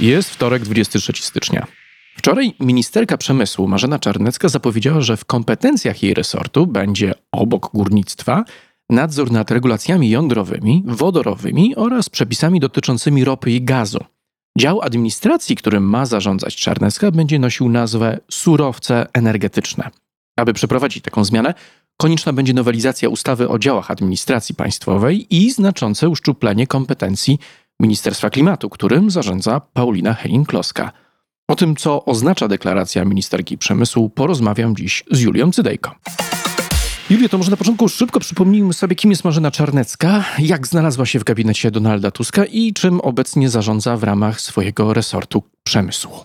Jest wtorek, 23 stycznia. Wczoraj ministerka przemysłu Marzena Czarnecka zapowiedziała, że w kompetencjach jej resortu będzie obok górnictwa nadzór nad regulacjami jądrowymi, wodorowymi oraz przepisami dotyczącymi ropy i gazu. Dział administracji, którym ma zarządzać Czarnecka, będzie nosił nazwę surowce energetyczne. Aby przeprowadzić taką zmianę, konieczna będzie nowelizacja ustawy o działach administracji państwowej i znaczące uszczuplenie kompetencji Ministerstwa Klimatu, którym zarządza Paulina Henning-Kloska. O tym, co oznacza deklaracja ministerki przemysłu, porozmawiam dziś z Julią Cydejko. Julio, to może na początku szybko przypomnijmy sobie, kim jest Marzena Czarnecka, jak znalazła się w gabinecie Donalda Tuska i czym obecnie zarządza w ramach swojego resortu przemysłu.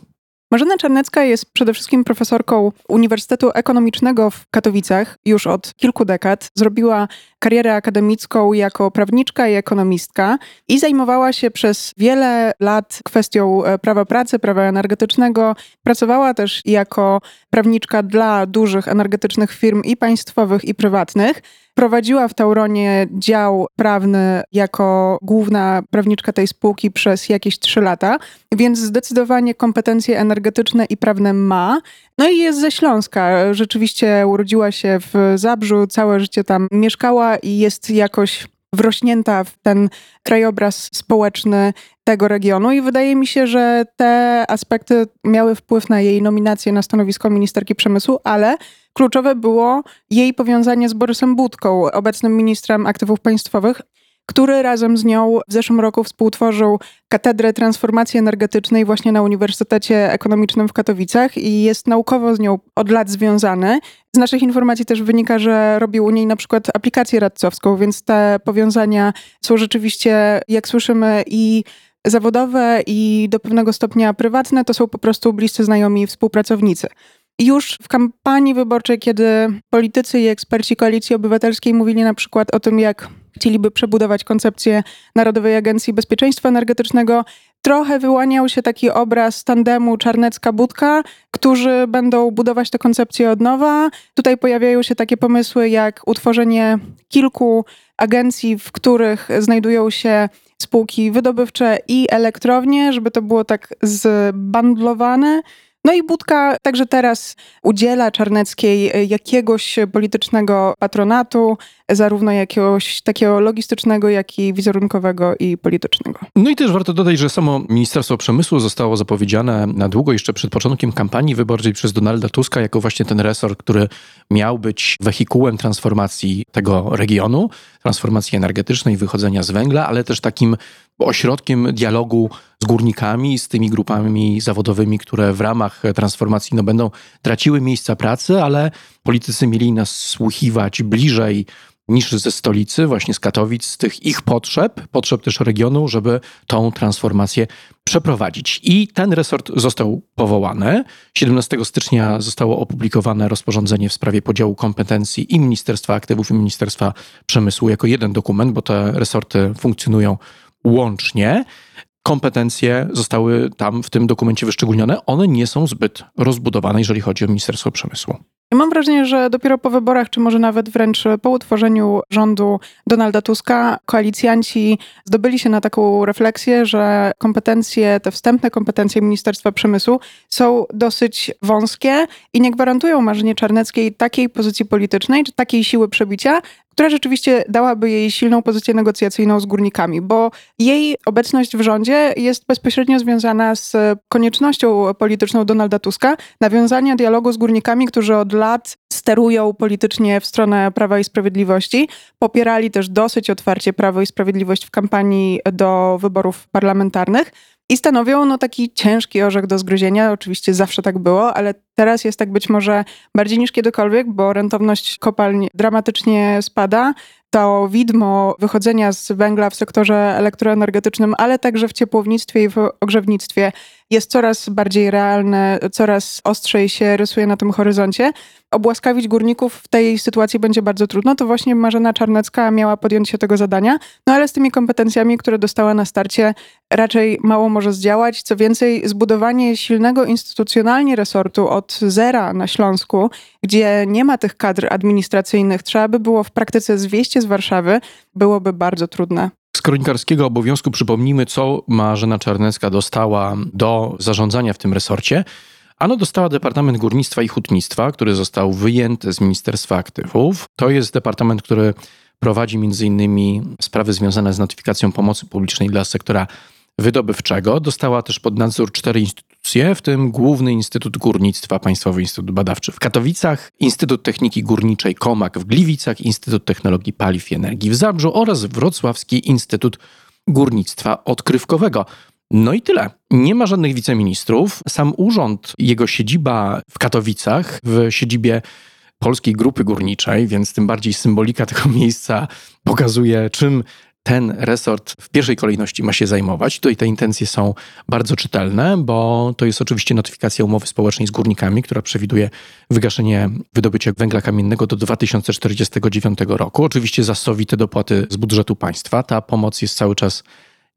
Marzena Czarnecka jest przede wszystkim profesorką Uniwersytetu Ekonomicznego w Katowicach już od kilku dekad. Zrobiła karierę akademicką jako prawniczka i ekonomistka i zajmowała się przez wiele lat kwestią e, prawa pracy, prawa energetycznego. Pracowała też jako prawniczka dla dużych energetycznych firm i państwowych, i prywatnych. Prowadziła w Tauronie dział prawny jako główna prawniczka tej spółki przez jakieś trzy lata, więc zdecydowanie kompetencje energetyczne i prawne ma. No i jest ze Śląska. Rzeczywiście urodziła się w Zabrzu, całe życie tam mieszkała i jest jakoś wrośnięta w ten krajobraz społeczny tego regionu i wydaje mi się, że te aspekty miały wpływ na jej nominację na stanowisko ministerki przemysłu, ale kluczowe było jej powiązanie z Borysem Budką, obecnym ministrem aktywów państwowych, który razem z nią w zeszłym roku współtworzył Katedrę Transformacji Energetycznej właśnie na Uniwersytecie Ekonomicznym w Katowicach i jest naukowo z nią od lat związany. Z naszych informacji też wynika, że robił u niej na przykład aplikację radcowską, więc te powiązania są rzeczywiście, jak słyszymy, i zawodowe, i do pewnego stopnia prywatne. To są po prostu bliscy znajomi współpracownicy. Już w kampanii wyborczej, kiedy politycy i eksperci Koalicji Obywatelskiej mówili na przykład o tym, jak chcieliby przebudować koncepcję Narodowej Agencji Bezpieczeństwa Energetycznego, trochę wyłaniał się taki obraz tandemu Czarnecka-Budka, którzy będą budować tę koncepcję od nowa. Tutaj pojawiają się takie pomysły jak utworzenie kilku agencji, w których znajdują się spółki wydobywcze i elektrownie, żeby to było tak zbandlowane. No i Budka także teraz udziela Czarneckiej jakiegoś politycznego patronatu, zarówno jakiegoś takiego logistycznego, jak i wizerunkowego i politycznego. No i też warto dodać, że samo Ministerstwo Przemysłu zostało zapowiedziane na długo jeszcze przed początkiem kampanii wyborczej przez Donalda Tuska jako właśnie ten resort, który miał być wehikułem transformacji tego regionu, transformacji energetycznej, wychodzenia z węgla, ale też takim ośrodkiem dialogu z górnikami, z tymi grupami zawodowymi, które w ramach transformacji no, będą traciły miejsca pracy, ale politycy mieli nas słuchiwać bliżej niż ze stolicy, właśnie z Katowic, z tych ich potrzeb, potrzeb też regionu, żeby tą transformację przeprowadzić. I ten resort został powołany. 17 stycznia zostało opublikowane rozporządzenie w sprawie podziału kompetencji i Ministerstwa Aktywów, i Ministerstwa Przemysłu jako jeden dokument, bo te resorty funkcjonują łącznie. Kompetencje zostały tam w tym dokumencie wyszczególnione. One nie są zbyt rozbudowane, jeżeli chodzi o Ministerstwo Przemysłu. Mam wrażenie, że dopiero po wyborach, czy może nawet wręcz po utworzeniu rządu Donalda Tuska, koalicjanci zdobyli się na taką refleksję, że kompetencje, te wstępne kompetencje Ministerstwa Przemysłu są dosyć wąskie i nie gwarantują Marzynie Czarneckiej takiej pozycji politycznej, czy takiej siły przebicia, która rzeczywiście dałaby jej silną pozycję negocjacyjną z górnikami, bo jej obecność w rządzie jest bezpośrednio związana z koniecznością polityczną Donalda Tuska nawiązania dialogu z górnikami, którzy od lat sterują politycznie w stronę Prawa i Sprawiedliwości. Popierali też dosyć otwarcie Prawo i Sprawiedliwość w kampanii do wyborów parlamentarnych i stanowią no, taki ciężki orzech do zgryzienia. Oczywiście zawsze tak było, ale teraz jest tak być może bardziej niż kiedykolwiek, bo rentowność kopalń dramatycznie spada. to widmo wychodzenia z węgla w sektorze elektroenergetycznym, ale także w ciepłownictwie i w ogrzewnictwie jest coraz bardziej realne, coraz ostrzej się rysuje na tym horyzoncie. Obłaskawić górników w tej sytuacji będzie bardzo trudno. To właśnie Marzena Czarnecka miała podjąć się tego zadania, no ale z tymi kompetencjami, które dostała na starcie, raczej mało może zdziałać. Co więcej, zbudowanie silnego instytucjonalnie resortu od zera na Śląsku, gdzie nie ma tych kadr administracyjnych, trzeba by było w praktyce zwieść z Warszawy, byłoby bardzo trudne. Kronikarskiego obowiązku przypomnijmy, co Marzena Czarnecka dostała do zarządzania w tym resorcie. Ano dostała Departament Górnictwa i Hutnictwa, który został wyjęty z Ministerstwa Aktywów. To jest departament, który prowadzi innymi sprawy związane z notyfikacją pomocy publicznej dla sektora wydobywczego. Dostała też pod nadzór cztery instytucje, w tym Główny Instytut Górnictwa, Państwowy Instytut Badawczy w Katowicach, Instytut Techniki Górniczej Komak w Gliwicach, Instytut Technologii Paliw i Energii w Zabrzu oraz Wrocławski Instytut Górnictwa Odkrywkowego. No i tyle. Nie ma żadnych wiceministrów. Sam urząd, jego siedziba w Katowicach, w siedzibie Polskiej Grupy Górniczej, więc tym bardziej symbolika tego miejsca pokazuje, czym ten resort w pierwszej kolejności ma się zajmować. Tutaj te intencje są bardzo czytelne, bo to jest oczywiście notyfikacja umowy społecznej z górnikami, która przewiduje wygaszenie wydobycia węgla kamiennego do 2049 roku. Oczywiście za sowite dopłaty z budżetu państwa. Ta pomoc jest cały czas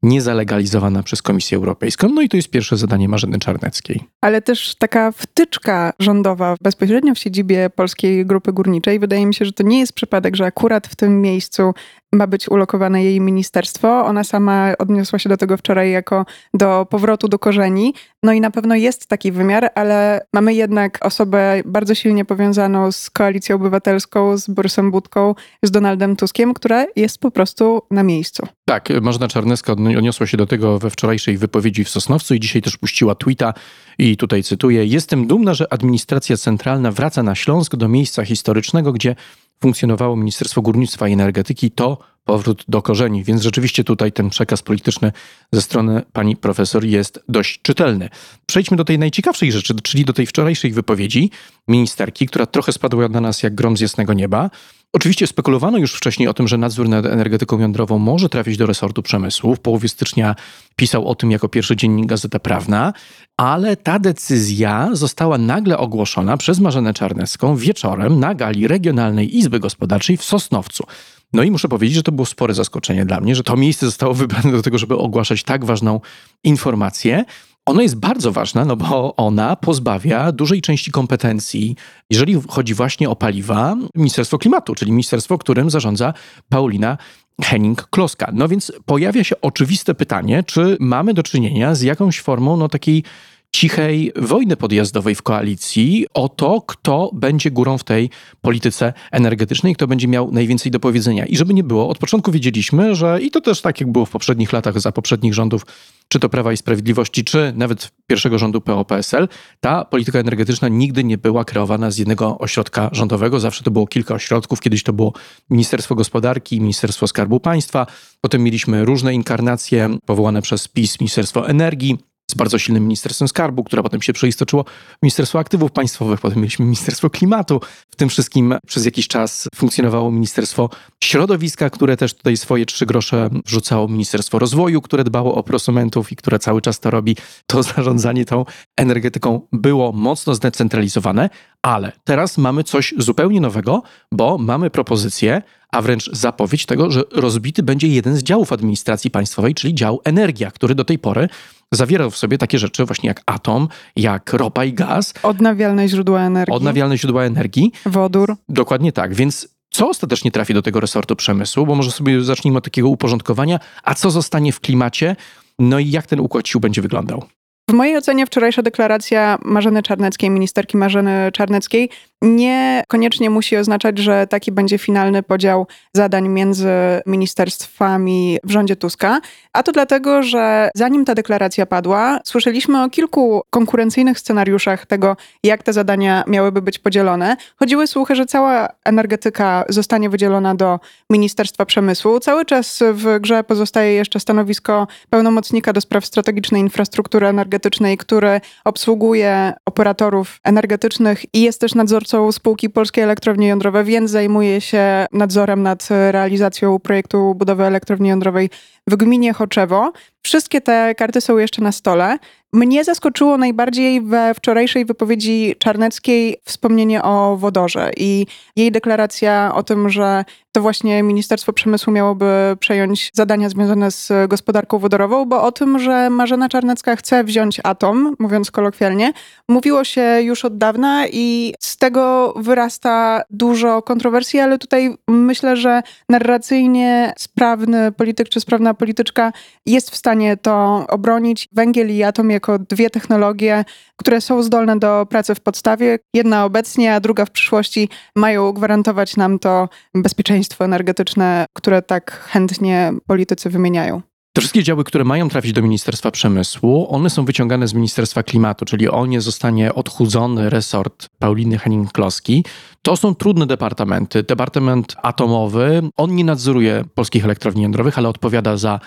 niezalegalizowana przez Komisję Europejską. No i to jest pierwsze zadanie Marzeny Czarneckiej. Ale też taka wtyczka rządowa bezpośrednio w siedzibie Polskiej Grupy Górniczej. Wydaje mi się, że to nie jest przypadek, że akurat w tym miejscu ma być ulokowane jej ministerstwo. Ona sama odniosła się do tego wczoraj jako do powrotu do korzeni. No i na pewno jest taki wymiar, ale mamy jednak osobę bardzo silnie powiązaną z koalicją obywatelską, z Borysem Budką, z Donaldem Tuskiem, która jest po prostu na miejscu. Tak, Marzena Czarneska odniosła się do tego we wczorajszej wypowiedzi w Sosnowcu i dzisiaj też puściła tweeta i tutaj cytuję: Jestem dumna, że administracja centralna wraca na Śląsk do miejsca historycznego, gdzie funkcjonowało Ministerstwo Górnictwa i Energetyki, to powrót do korzeni. Więc rzeczywiście tutaj ten przekaz polityczny ze strony pani profesor jest dość czytelny. Przejdźmy do tej najciekawszej rzeczy, czyli do tej wczorajszej wypowiedzi ministerki, która trochę spadła na nas jak grom z jasnego nieba. Oczywiście spekulowano już wcześniej o tym, że nadzór nad energetyką jądrową może trafić do resortu przemysłu. W połowie stycznia pisał o tym jako pierwszy dziennik Gazeta Prawna, ale ta decyzja została nagle ogłoszona przez Marzenę Czarnecką wieczorem na gali Regionalnej Izby Gospodarczej w Sosnowcu. No i muszę powiedzieć, że to było spore zaskoczenie dla mnie, że to miejsce zostało wybrane do tego, żeby ogłaszać tak ważną informację. Ona jest bardzo ważna, no bo ona pozbawia dużej części kompetencji, jeżeli chodzi właśnie o paliwa, Ministerstwo Klimatu, czyli ministerstwo, którym zarządza Paulina Henning-Kloska. No więc pojawia się oczywiste pytanie, czy mamy do czynienia z jakąś formą no, takiej cichej wojny podjazdowej w koalicji o to, kto będzie górą w tej polityce energetycznej, kto będzie miał najwięcej do powiedzenia. I żeby nie było, od początku wiedzieliśmy, że i to też tak jak było w poprzednich latach za poprzednich rządów, czy to Prawa i Sprawiedliwości, czy nawet pierwszego rządu PO-PSL, ta polityka energetyczna nigdy nie była kreowana z jednego ośrodka rządowego. Zawsze to było kilka ośrodków. Kiedyś to było Ministerstwo Gospodarki, Ministerstwo Skarbu Państwa. Potem mieliśmy różne inkarnacje powołane przez PiS, Ministerstwo Energii, z bardzo silnym Ministerstwem Skarbu, które potem się przeistoczyło w Ministerstwo Aktywów Państwowych, potem mieliśmy Ministerstwo Klimatu. W tym wszystkim przez jakiś czas funkcjonowało Ministerstwo Środowiska, które też tutaj swoje trzy grosze wrzucało, Ministerstwo Rozwoju, które dbało o prosumentów i które cały czas to robi. To zarządzanie tą energetyką było mocno zdecentralizowane, ale teraz mamy coś zupełnie nowego, bo mamy propozycję, a wręcz zapowiedź tego, że rozbity będzie jeden z działów administracji państwowej, czyli dział energia, który do tej pory zawierał w sobie takie rzeczy właśnie jak atom, jak ropa i gaz. Odnawialne źródła energii. Odnawialne źródła energii. Wodór. Dokładnie tak, więc co ostatecznie trafi do tego resortu przemysłu, bo może sobie zacznijmy od takiego uporządkowania, a co zostanie w klimacie, no i jak ten układ sił będzie wyglądał. W mojej ocenie wczorajsza deklaracja Marzeny Czarneckiej, ministerki Marzeny Czarneckiej, niekoniecznie musi oznaczać, że taki będzie finalny podział zadań między ministerstwami w rządzie Tuska. A to dlatego, że zanim ta deklaracja padła, słyszeliśmy o kilku konkurencyjnych scenariuszach tego, jak te zadania miałyby być podzielone. Chodziły słuchy, że cała energetyka zostanie wydzielona do Ministerstwa Przemysłu. Cały czas w grze pozostaje jeszcze stanowisko pełnomocnika do spraw strategicznej infrastruktury energetycznej Energetycznej, który obsługuje operatorów energetycznych i jest też nadzorcą spółki Polskie Elektrownie Jądrowe, więc zajmuje się nadzorem nad realizacją projektu budowy elektrowni jądrowej w gminie Choczewo. Wszystkie te karty są jeszcze na stole. Mnie zaskoczyło najbardziej we wczorajszej wypowiedzi Czarneckiej wspomnienie o wodorze i jej deklaracja o tym, że to właśnie Ministerstwo Przemysłu miałoby przejąć zadania związane z gospodarką wodorową, bo o tym, że Marzena Czarnecka chce wziąć atom, mówiąc kolokwialnie, mówiło się już od dawna i z tego wyrasta dużo kontrowersji, ale tutaj myślę, że narracyjnie sprawny polityk czy sprawna polityczka jest w stanie to obronić. Węgiel i atom jako dwie technologie, które są zdolne do pracy w podstawie. Jedna obecnie, a druga w przyszłości mają gwarantować nam to bezpieczeństwo energetyczne, które tak chętnie politycy wymieniają. Te wszystkie działy, które mają trafić do Ministerstwa Przemysłu, one są wyciągane z Ministerstwa Klimatu, czyli o nie zostanie odchudzony resort Pauliny Henning-Kloski. To są trudne departamenty. Departament atomowy, on nie nadzoruje polskich elektrowni jądrowych, ale odpowiada za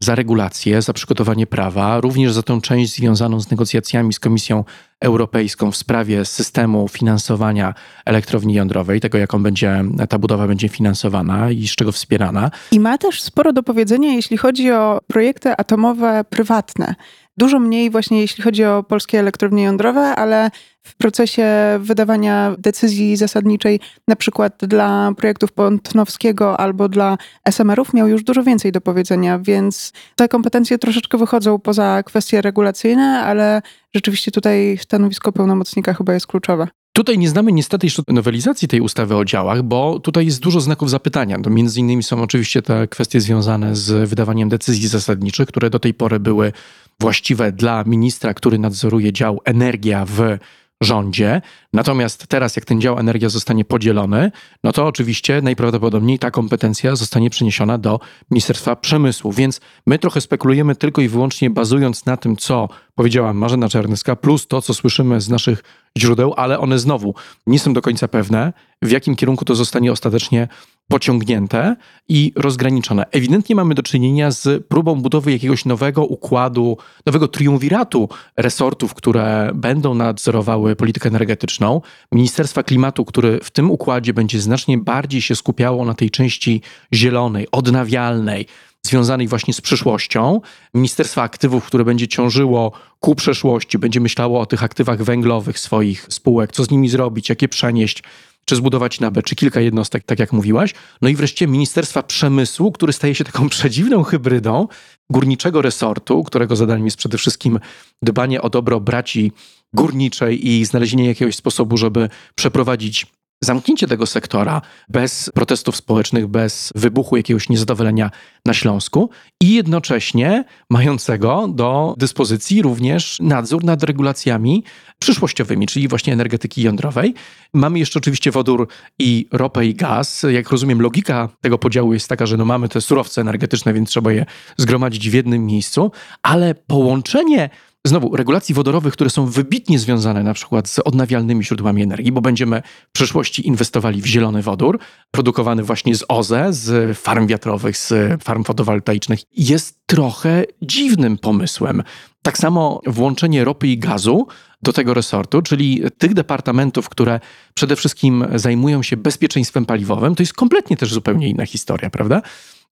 za regulacje, za przygotowanie prawa, również za tę część związaną z negocjacjami z Komisją Europejską w sprawie systemu finansowania elektrowni jądrowej, tego jaką będzie ta budowa będzie finansowana i z czego wspierana. I ma też sporo do powiedzenia, jeśli chodzi o projekty atomowe prywatne. Dużo mniej właśnie jeśli chodzi o polskie elektrownie jądrowe, ale w procesie wydawania decyzji zasadniczej, na przykład dla projektów Pątnowskiego albo dla SMR-ów, miał już dużo więcej do powiedzenia, więc te kompetencje troszeczkę wychodzą poza kwestie regulacyjne, ale rzeczywiście tutaj stanowisko pełnomocnika chyba jest kluczowe. Tutaj nie znamy niestety jeszcze nowelizacji tej ustawy o działach, bo tutaj jest dużo znaków zapytania. To między innymi są oczywiście te kwestie związane z wydawaniem decyzji zasadniczych, które do tej pory były właściwe dla ministra, który nadzoruje dział energia w rządzie. Natomiast teraz, jak ten dział energia zostanie podzielony, no to oczywiście najprawdopodobniej ta kompetencja zostanie przeniesiona do Ministerstwa Przemysłu. Więc my trochę spekulujemy tylko i wyłącznie bazując na tym, co powiedziała Marzena Czarnyska, plus to, co słyszymy z naszych źródeł, ale one znowu nie są do końca pewne, w jakim kierunku to zostanie ostatecznie pociągnięte i rozgraniczone. Ewidentnie mamy do czynienia z próbą budowy jakiegoś nowego układu, nowego triumviratu resortów, które będą nadzorowały politykę energetyczną. Ministerstwa Klimatu, który w tym układzie będzie znacznie bardziej się skupiało na tej części zielonej, odnawialnej, związanej właśnie z przyszłością. Ministerstwa Aktywów, które będzie ciążyło ku przeszłości, będzie myślało o tych aktywach węglowych swoich spółek, co z nimi zrobić, jakie przenieść czy zbudować NABE, czy kilka jednostek, tak jak mówiłaś. No i wreszcie Ministerstwa Przemysłu, który staje się taką przedziwną hybrydą górniczego resortu, którego zadaniem jest przede wszystkim dbanie o dobro braci górniczej i znalezienie jakiegoś sposobu, żeby przeprowadzić zamknięcie tego sektora bez protestów społecznych, bez wybuchu jakiegoś niezadowolenia na Śląsku i jednocześnie mającego do dyspozycji również nadzór nad regulacjami przyszłościowymi, czyli właśnie energetyki jądrowej. Mamy jeszcze oczywiście wodór i ropę i gaz. Jak rozumiem, logika tego podziału jest taka, że no mamy te surowce energetyczne, więc trzeba je zgromadzić w jednym miejscu, ale połączenie znowu regulacji wodorowych, które są wybitnie związane na przykład z odnawialnymi źródłami energii, bo będziemy w przyszłości inwestowali w zielony wodór, produkowany właśnie z OZE, z farm wiatrowych, z farm fotowoltaicznych, jest trochę dziwnym pomysłem. Tak samo włączenie ropy i gazu do tego resortu, czyli tych departamentów, które przede wszystkim zajmują się bezpieczeństwem paliwowym, to jest kompletnie też zupełnie inna historia, prawda?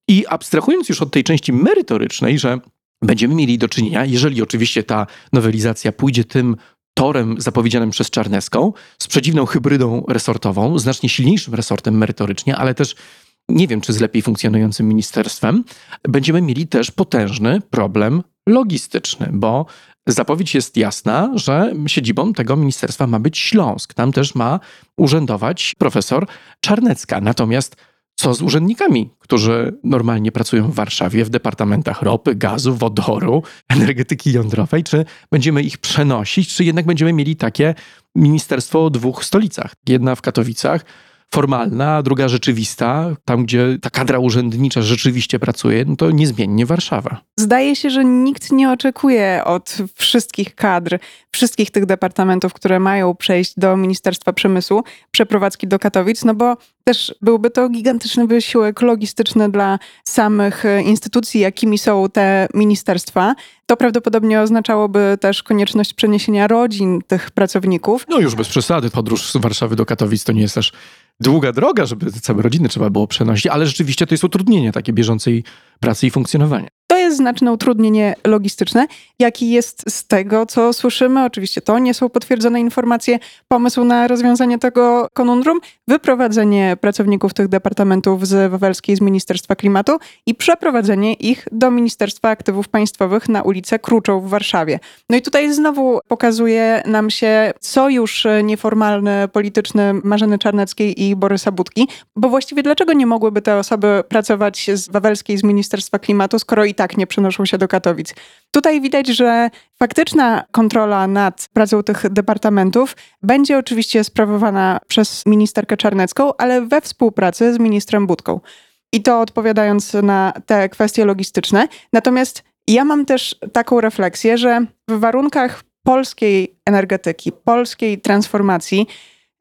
I abstrahując już od tej części merytorycznej, że będziemy mieli do czynienia, jeżeli oczywiście ta nowelizacja pójdzie tym torem zapowiedzianym przez Czarneską, z przedziwną hybrydą resortową, znacznie silniejszym resortem merytorycznie, ale też nie wiem, czy z lepiej funkcjonującym ministerstwem, będziemy mieli też potężny problem logistyczny, bo zapowiedź jest jasna, że siedzibą tego ministerstwa ma być Śląsk. Tam też ma urzędować profesor Czarnecka. Natomiast co z urzędnikami, którzy normalnie pracują w Warszawie w departamentach ropy, gazu, wodoru, energetyki jądrowej? Czy będziemy ich przenosić, czy jednak będziemy mieli takie ministerstwo o dwóch stolicach? Jedna w Katowicach, formalna, a druga rzeczywista, tam gdzie ta kadra urzędnicza rzeczywiście pracuje, no to niezmiennie Warszawa. Zdaje się, że nikt nie oczekuje od wszystkich kadr, wszystkich tych departamentów, które mają przejść do Ministerstwa Przemysłu, przeprowadzki do Katowic, no bo też byłby to gigantyczny wysiłek logistyczny dla samych instytucji, jakimi są te ministerstwa. To prawdopodobnie oznaczałoby też konieczność przeniesienia rodzin tych pracowników. No już bez przesady, podróż z Warszawy do Katowic to nie jest też długa droga, żeby całe rodziny trzeba było przenosić, ale rzeczywiście to jest utrudnienie takie bieżącej pracy i funkcjonowania. Jest znaczne utrudnienie logistyczne, jaki jest z tego, co słyszymy. Oczywiście to nie są potwierdzone informacje. Pomysł na rozwiązanie tego konundrum, wyprowadzenie pracowników tych departamentów z Wawelskiej z Ministerstwa Klimatu i przeprowadzenie ich do Ministerstwa Aktywów Państwowych na ulicę Kruczą w Warszawie. No i tutaj znowu pokazuje nam się sojusz nieformalny, polityczny Marzeny Czarneckiej i Borysa Budki, bo właściwie dlaczego nie mogłyby te osoby pracować z Wawelskiej z Ministerstwa Klimatu, skoro i tak nie przenoszą się do Katowic. Tutaj widać, że faktyczna kontrola nad pracą tych departamentów będzie oczywiście sprawowana przez ministerkę Czarnecką, ale we współpracy z ministrem Budką. I to odpowiadając na te kwestie logistyczne. Natomiast ja mam też taką refleksję, że w warunkach polskiej energetyki, polskiej transformacji,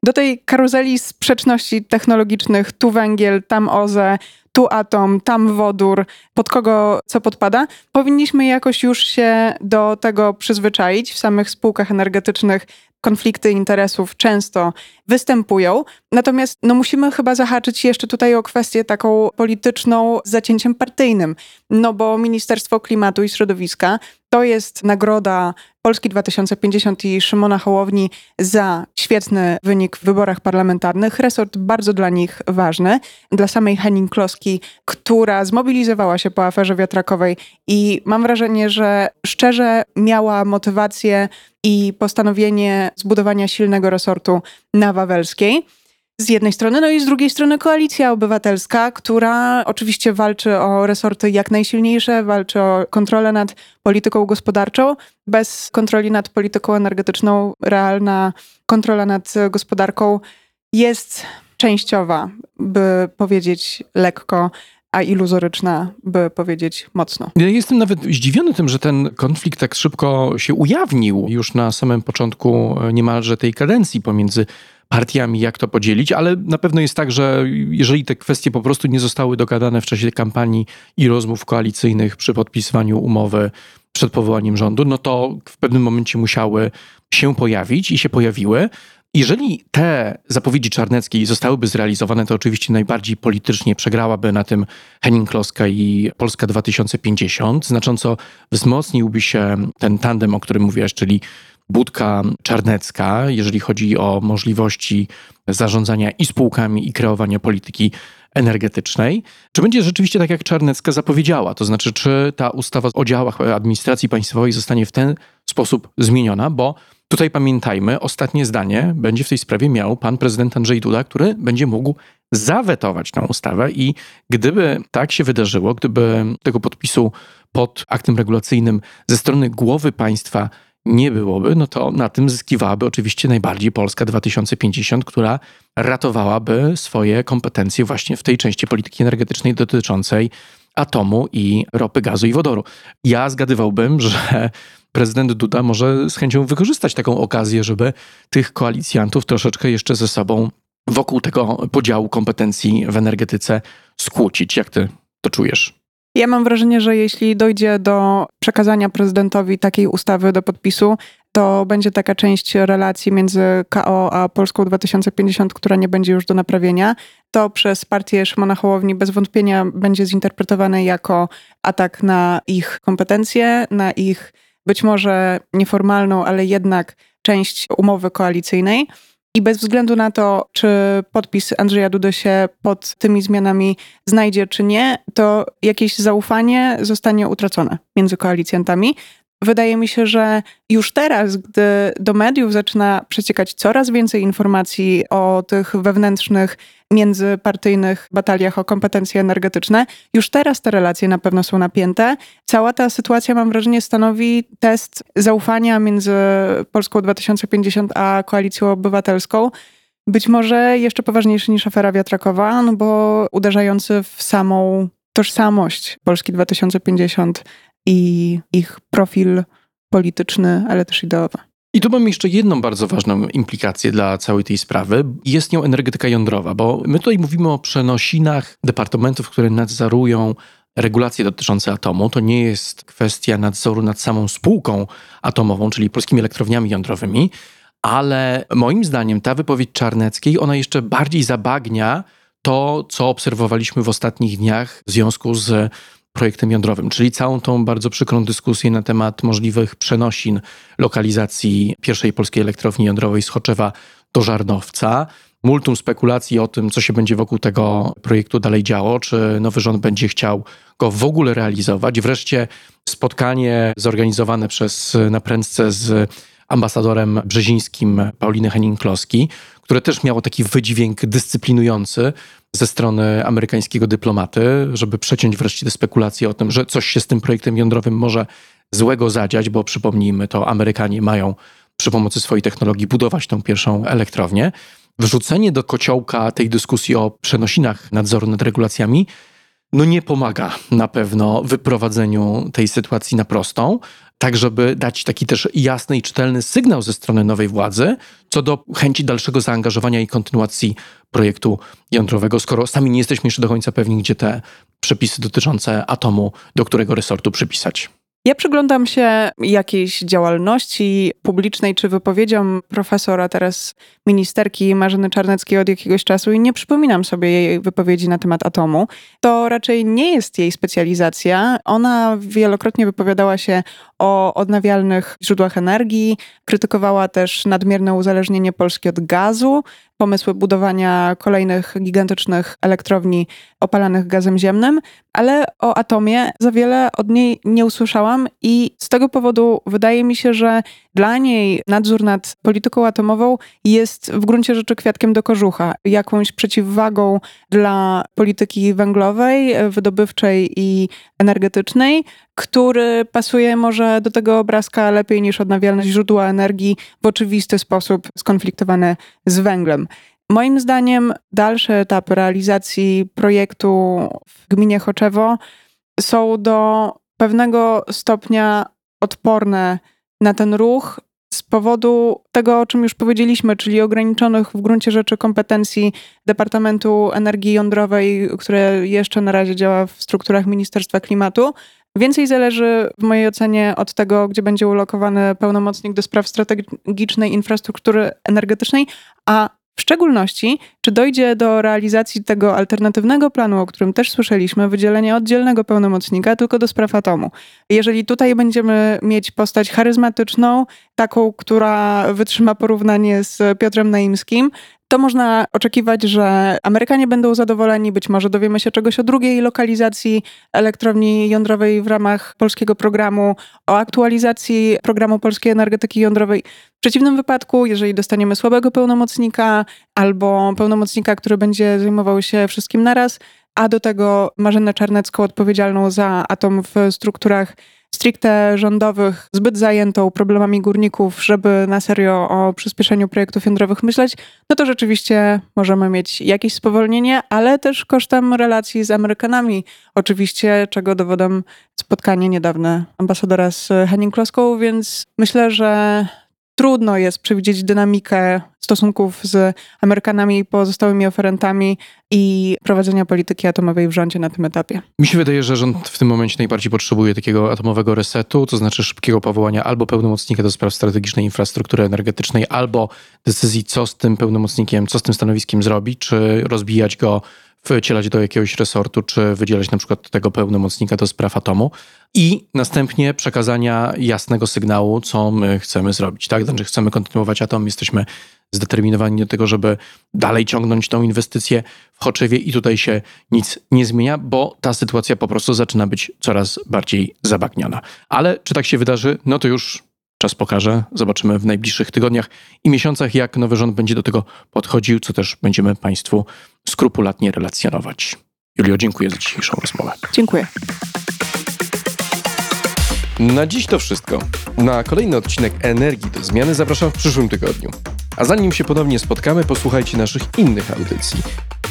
do tej karuzeli sprzeczności technologicznych, tu węgiel, tam OZE, tu atom, tam wodór, pod kogo co podpada, powinniśmy jakoś już się do tego przyzwyczaić. W samych spółkach energetycznych konflikty interesów często występują. Natomiast no, musimy chyba zahaczyć jeszcze tutaj o kwestię taką polityczną z zacięciem partyjnym. No bo Ministerstwo Klimatu i Środowiska to jest nagroda Polski 2050 i Szymona Hołowni za świetny wynik w wyborach parlamentarnych. Resort bardzo dla nich ważny. Dla samej Henning Kloski, która zmobilizowała się po aferze wiatrakowej i mam wrażenie, że szczerze miała motywację i postanowienie zbudowania silnego resortu na Wawelskiej. Z jednej strony, no i z drugiej strony koalicja obywatelska, która oczywiście walczy o resorty jak najsilniejsze, walczy o kontrolę nad polityką gospodarczą. Bez kontroli nad polityką energetyczną, realna kontrola nad gospodarką jest częściowa, by powiedzieć lekko, a iluzoryczna, by powiedzieć mocno. Ja jestem nawet zdziwiony tym, że ten konflikt tak szybko się ujawnił już na samym początku niemalże tej kadencji pomiędzy partiami, jak to podzielić, ale na pewno jest tak, że jeżeli te kwestie po prostu nie zostały dogadane w czasie kampanii i rozmów koalicyjnych przy podpisywaniu umowy przed powołaniem rządu, no to w pewnym momencie musiały się pojawić i się pojawiły. Jeżeli te zapowiedzi Czarneckiej zostałyby zrealizowane, to oczywiście najbardziej politycznie przegrałaby na tym Henning Kloska i Polska 2050. Znacząco wzmocniłby się ten tandem, o którym mówiłaś, czyli Budka Czarnecka, jeżeli chodzi o możliwości zarządzania i spółkami, i kreowania polityki energetycznej. Czy będzie rzeczywiście tak, jak Czarnecka zapowiedziała? To znaczy, czy ta ustawa o działach administracji państwowej zostanie w ten sposób zmieniona? Bo tutaj pamiętajmy, ostatnie zdanie będzie w tej sprawie miał pan prezydent Andrzej Duda, który będzie mógł zawetować tę ustawę i gdyby tak się wydarzyło, gdyby tego podpisu pod aktem regulacyjnym ze strony głowy państwa nie byłoby, no to na tym zyskiwałaby oczywiście najbardziej Polska 2050, która ratowałaby swoje kompetencje właśnie w tej części polityki energetycznej dotyczącej atomu i ropy, gazu i wodoru. Ja zgadywałbym, że prezydent Duda może z chęcią wykorzystać taką okazję, żeby tych koalicjantów troszeczkę jeszcze ze sobą wokół tego podziału kompetencji w energetyce skłócić. Jak ty to czujesz? Ja mam wrażenie, że jeśli dojdzie do przekazania prezydentowi takiej ustawy do podpisu, to będzie taka część relacji między KO a Polską 2050, która nie będzie już do naprawienia. To przez partię Szymona Hołowni bez wątpienia będzie zinterpretowane jako atak na ich kompetencje, na ich być może nieformalną, ale jednak część umowy koalicyjnej. I bez względu na to, czy podpis Andrzeja Dudy się pod tymi zmianami znajdzie, czy nie, to jakieś zaufanie zostanie utracone między koalicjantami. Wydaje mi się, że już teraz, gdy do mediów zaczyna przeciekać coraz więcej informacji o tych wewnętrznych, międzypartyjnych bataliach o kompetencje energetyczne, już teraz te relacje na pewno są napięte. Cała ta sytuacja, mam wrażenie, stanowi test zaufania między Polską 2050 a Koalicją Obywatelską. być może jeszcze poważniejszy niż afera wiatrakowa, no bo uderzający w samą tożsamość Polski 2050 i ich profil polityczny, ale też ideowy. I tu mam jeszcze jedną bardzo ważną implikację dla całej tej sprawy. Jest nią energetyka jądrowa, bo my tutaj mówimy o przenosinach departamentów, które nadzorują regulacje dotyczące atomu. To nie jest kwestia nadzoru nad samą spółką atomową, czyli polskimi elektrowniami jądrowymi, ale moim zdaniem ta wypowiedź Czarneckiej, ona jeszcze bardziej zabagnia to, co obserwowaliśmy w ostatnich dniach w związku z projektem jądrowym, czyli całą tą bardzo przykrą dyskusję na temat możliwych przenosin lokalizacji pierwszej polskiej elektrowni jądrowej z Choczewa do Żarnowca. Multum spekulacji o tym, co się będzie wokół tego projektu dalej działo, czy nowy rząd będzie chciał go w ogóle realizować. Wreszcie spotkanie zorganizowane przez naprędce z ambasadorem brzezińskim Pauliny Henning-Kloski, które też miało taki wydźwięk dyscyplinujący ze strony amerykańskiego dyplomaty, żeby przeciąć wreszcie te spekulacje o tym, że coś się z tym projektem jądrowym może złego zadziać, bo przypomnijmy, to Amerykanie mają przy pomocy swojej technologii budować tą pierwszą elektrownię. Wrzucenie do kociołka tej dyskusji o przenosinach nadzoru nad regulacjami no nie pomaga na pewno wyprowadzeniu tej sytuacji na prostą, tak żeby dać taki też jasny i czytelny sygnał ze strony nowej władzy co do chęci dalszego zaangażowania i kontynuacji projektu jądrowego, skoro sami nie jesteśmy jeszcze do końca pewni, gdzie te przepisy dotyczące atomu, do którego resortu przypisać. Ja przyglądam się jakiejś działalności publicznej czy wypowiedziom profesora, teraz ministerki Marzyny Czarneckiej od jakiegoś czasu i nie przypominam sobie jej wypowiedzi na temat atomu. To raczej nie jest jej specjalizacja. Ona wielokrotnie wypowiadała się o odnawialnych źródłach energii, krytykowała też nadmierne uzależnienie Polski od gazu, pomysły budowania kolejnych gigantycznych elektrowni opalanych gazem ziemnym, ale o atomie za wiele od niej nie usłyszałam i z tego powodu wydaje mi się, że dla niej nadzór nad polityką atomową jest w gruncie rzeczy kwiatkiem do kożucha, jakąś przeciwwagą dla polityki węglowej, wydobywczej i energetycznej, który pasuje może do tego obrazka lepiej niż odnawialne źródła energii w oczywisty sposób skonfliktowane z węglem. Moim zdaniem dalsze etapy realizacji projektu w gminie Choczewo są do pewnego stopnia odporne na ten ruch z powodu tego, o czym już powiedzieliśmy, czyli ograniczonych w gruncie rzeczy kompetencji Departamentu Energii Jądrowej, które jeszcze na razie działa w strukturach Ministerstwa Klimatu. Więcej zależy w mojej ocenie od tego, gdzie będzie ulokowany pełnomocnik do spraw strategicznej infrastruktury energetycznej, a w szczególności, czy dojdzie do realizacji tego alternatywnego planu, o którym też słyszeliśmy, wydzielenia oddzielnego pełnomocnika tylko do spraw atomu. Jeżeli tutaj będziemy mieć postać charyzmatyczną, taką, która wytrzyma porównanie z Piotrem Naimskim, to można oczekiwać, że Amerykanie będą zadowoleni. Być może dowiemy się czegoś o drugiej lokalizacji elektrowni jądrowej w ramach polskiego programu, o aktualizacji programu polskiej energetyki jądrowej. W przeciwnym wypadku, jeżeli dostaniemy słabego pełnomocnika albo pełnomocnika, który będzie zajmował się wszystkim naraz, a do tego Marzenę Czarnecką odpowiedzialną za atom w strukturach stricte rządowych, zbyt zajętą problemami górników, żeby na serio o przyspieszeniu projektów jądrowych myśleć, no to rzeczywiście możemy mieć jakieś spowolnienie, ale też kosztem relacji z Amerykanami. Oczywiście, czego dowodem spotkanie niedawne ambasadora z Henning Kloską, więc myślę, że trudno jest przewidzieć dynamikę stosunków z Amerykanami i pozostałymi oferentami i prowadzenia polityki atomowej w rządzie na tym etapie. Mi się wydaje, że rząd w tym momencie najbardziej potrzebuje takiego atomowego resetu, to znaczy szybkiego powołania albo pełnomocnika do spraw strategicznej infrastruktury energetycznej, albo decyzji, co z tym pełnomocnikiem, co z tym stanowiskiem zrobić, czy rozbijać go wcielać do jakiegoś resortu, czy wydzielać na przykład tego pełnomocnika do spraw atomu i następnie przekazania jasnego sygnału, co my chcemy zrobić. Tak? Znaczy chcemy kontynuować atom, jesteśmy zdeterminowani do tego, żeby dalej ciągnąć tą inwestycję w Choczewie i tutaj się nic nie zmienia, bo ta sytuacja po prostu zaczyna być coraz bardziej zabagniona. Ale czy tak się wydarzy? No to już Czas pokaże. Zobaczymy w najbliższych tygodniach i miesiącach, jak nowy rząd będzie do tego podchodził, co też będziemy Państwu skrupulatnie relacjonować. Julio, dziękuję za dzisiejszą rozmowę. Dziękuję. Na dziś to wszystko. Na kolejny odcinek Energii do Zmiany zapraszam w przyszłym tygodniu. A zanim się ponownie spotkamy, posłuchajcie naszych innych audycji.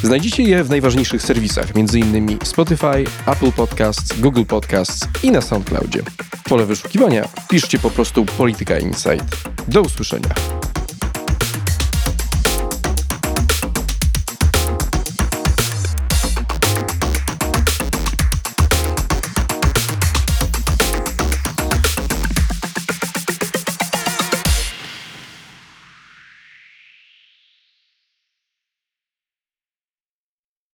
Znajdziecie je w najważniejszych serwisach, m.in. Spotify, Apple Podcasts, Google Podcasts i na SoundCloudzie. W pole wyszukiwania piszcie po prostu Polityka Insight. Do usłyszenia.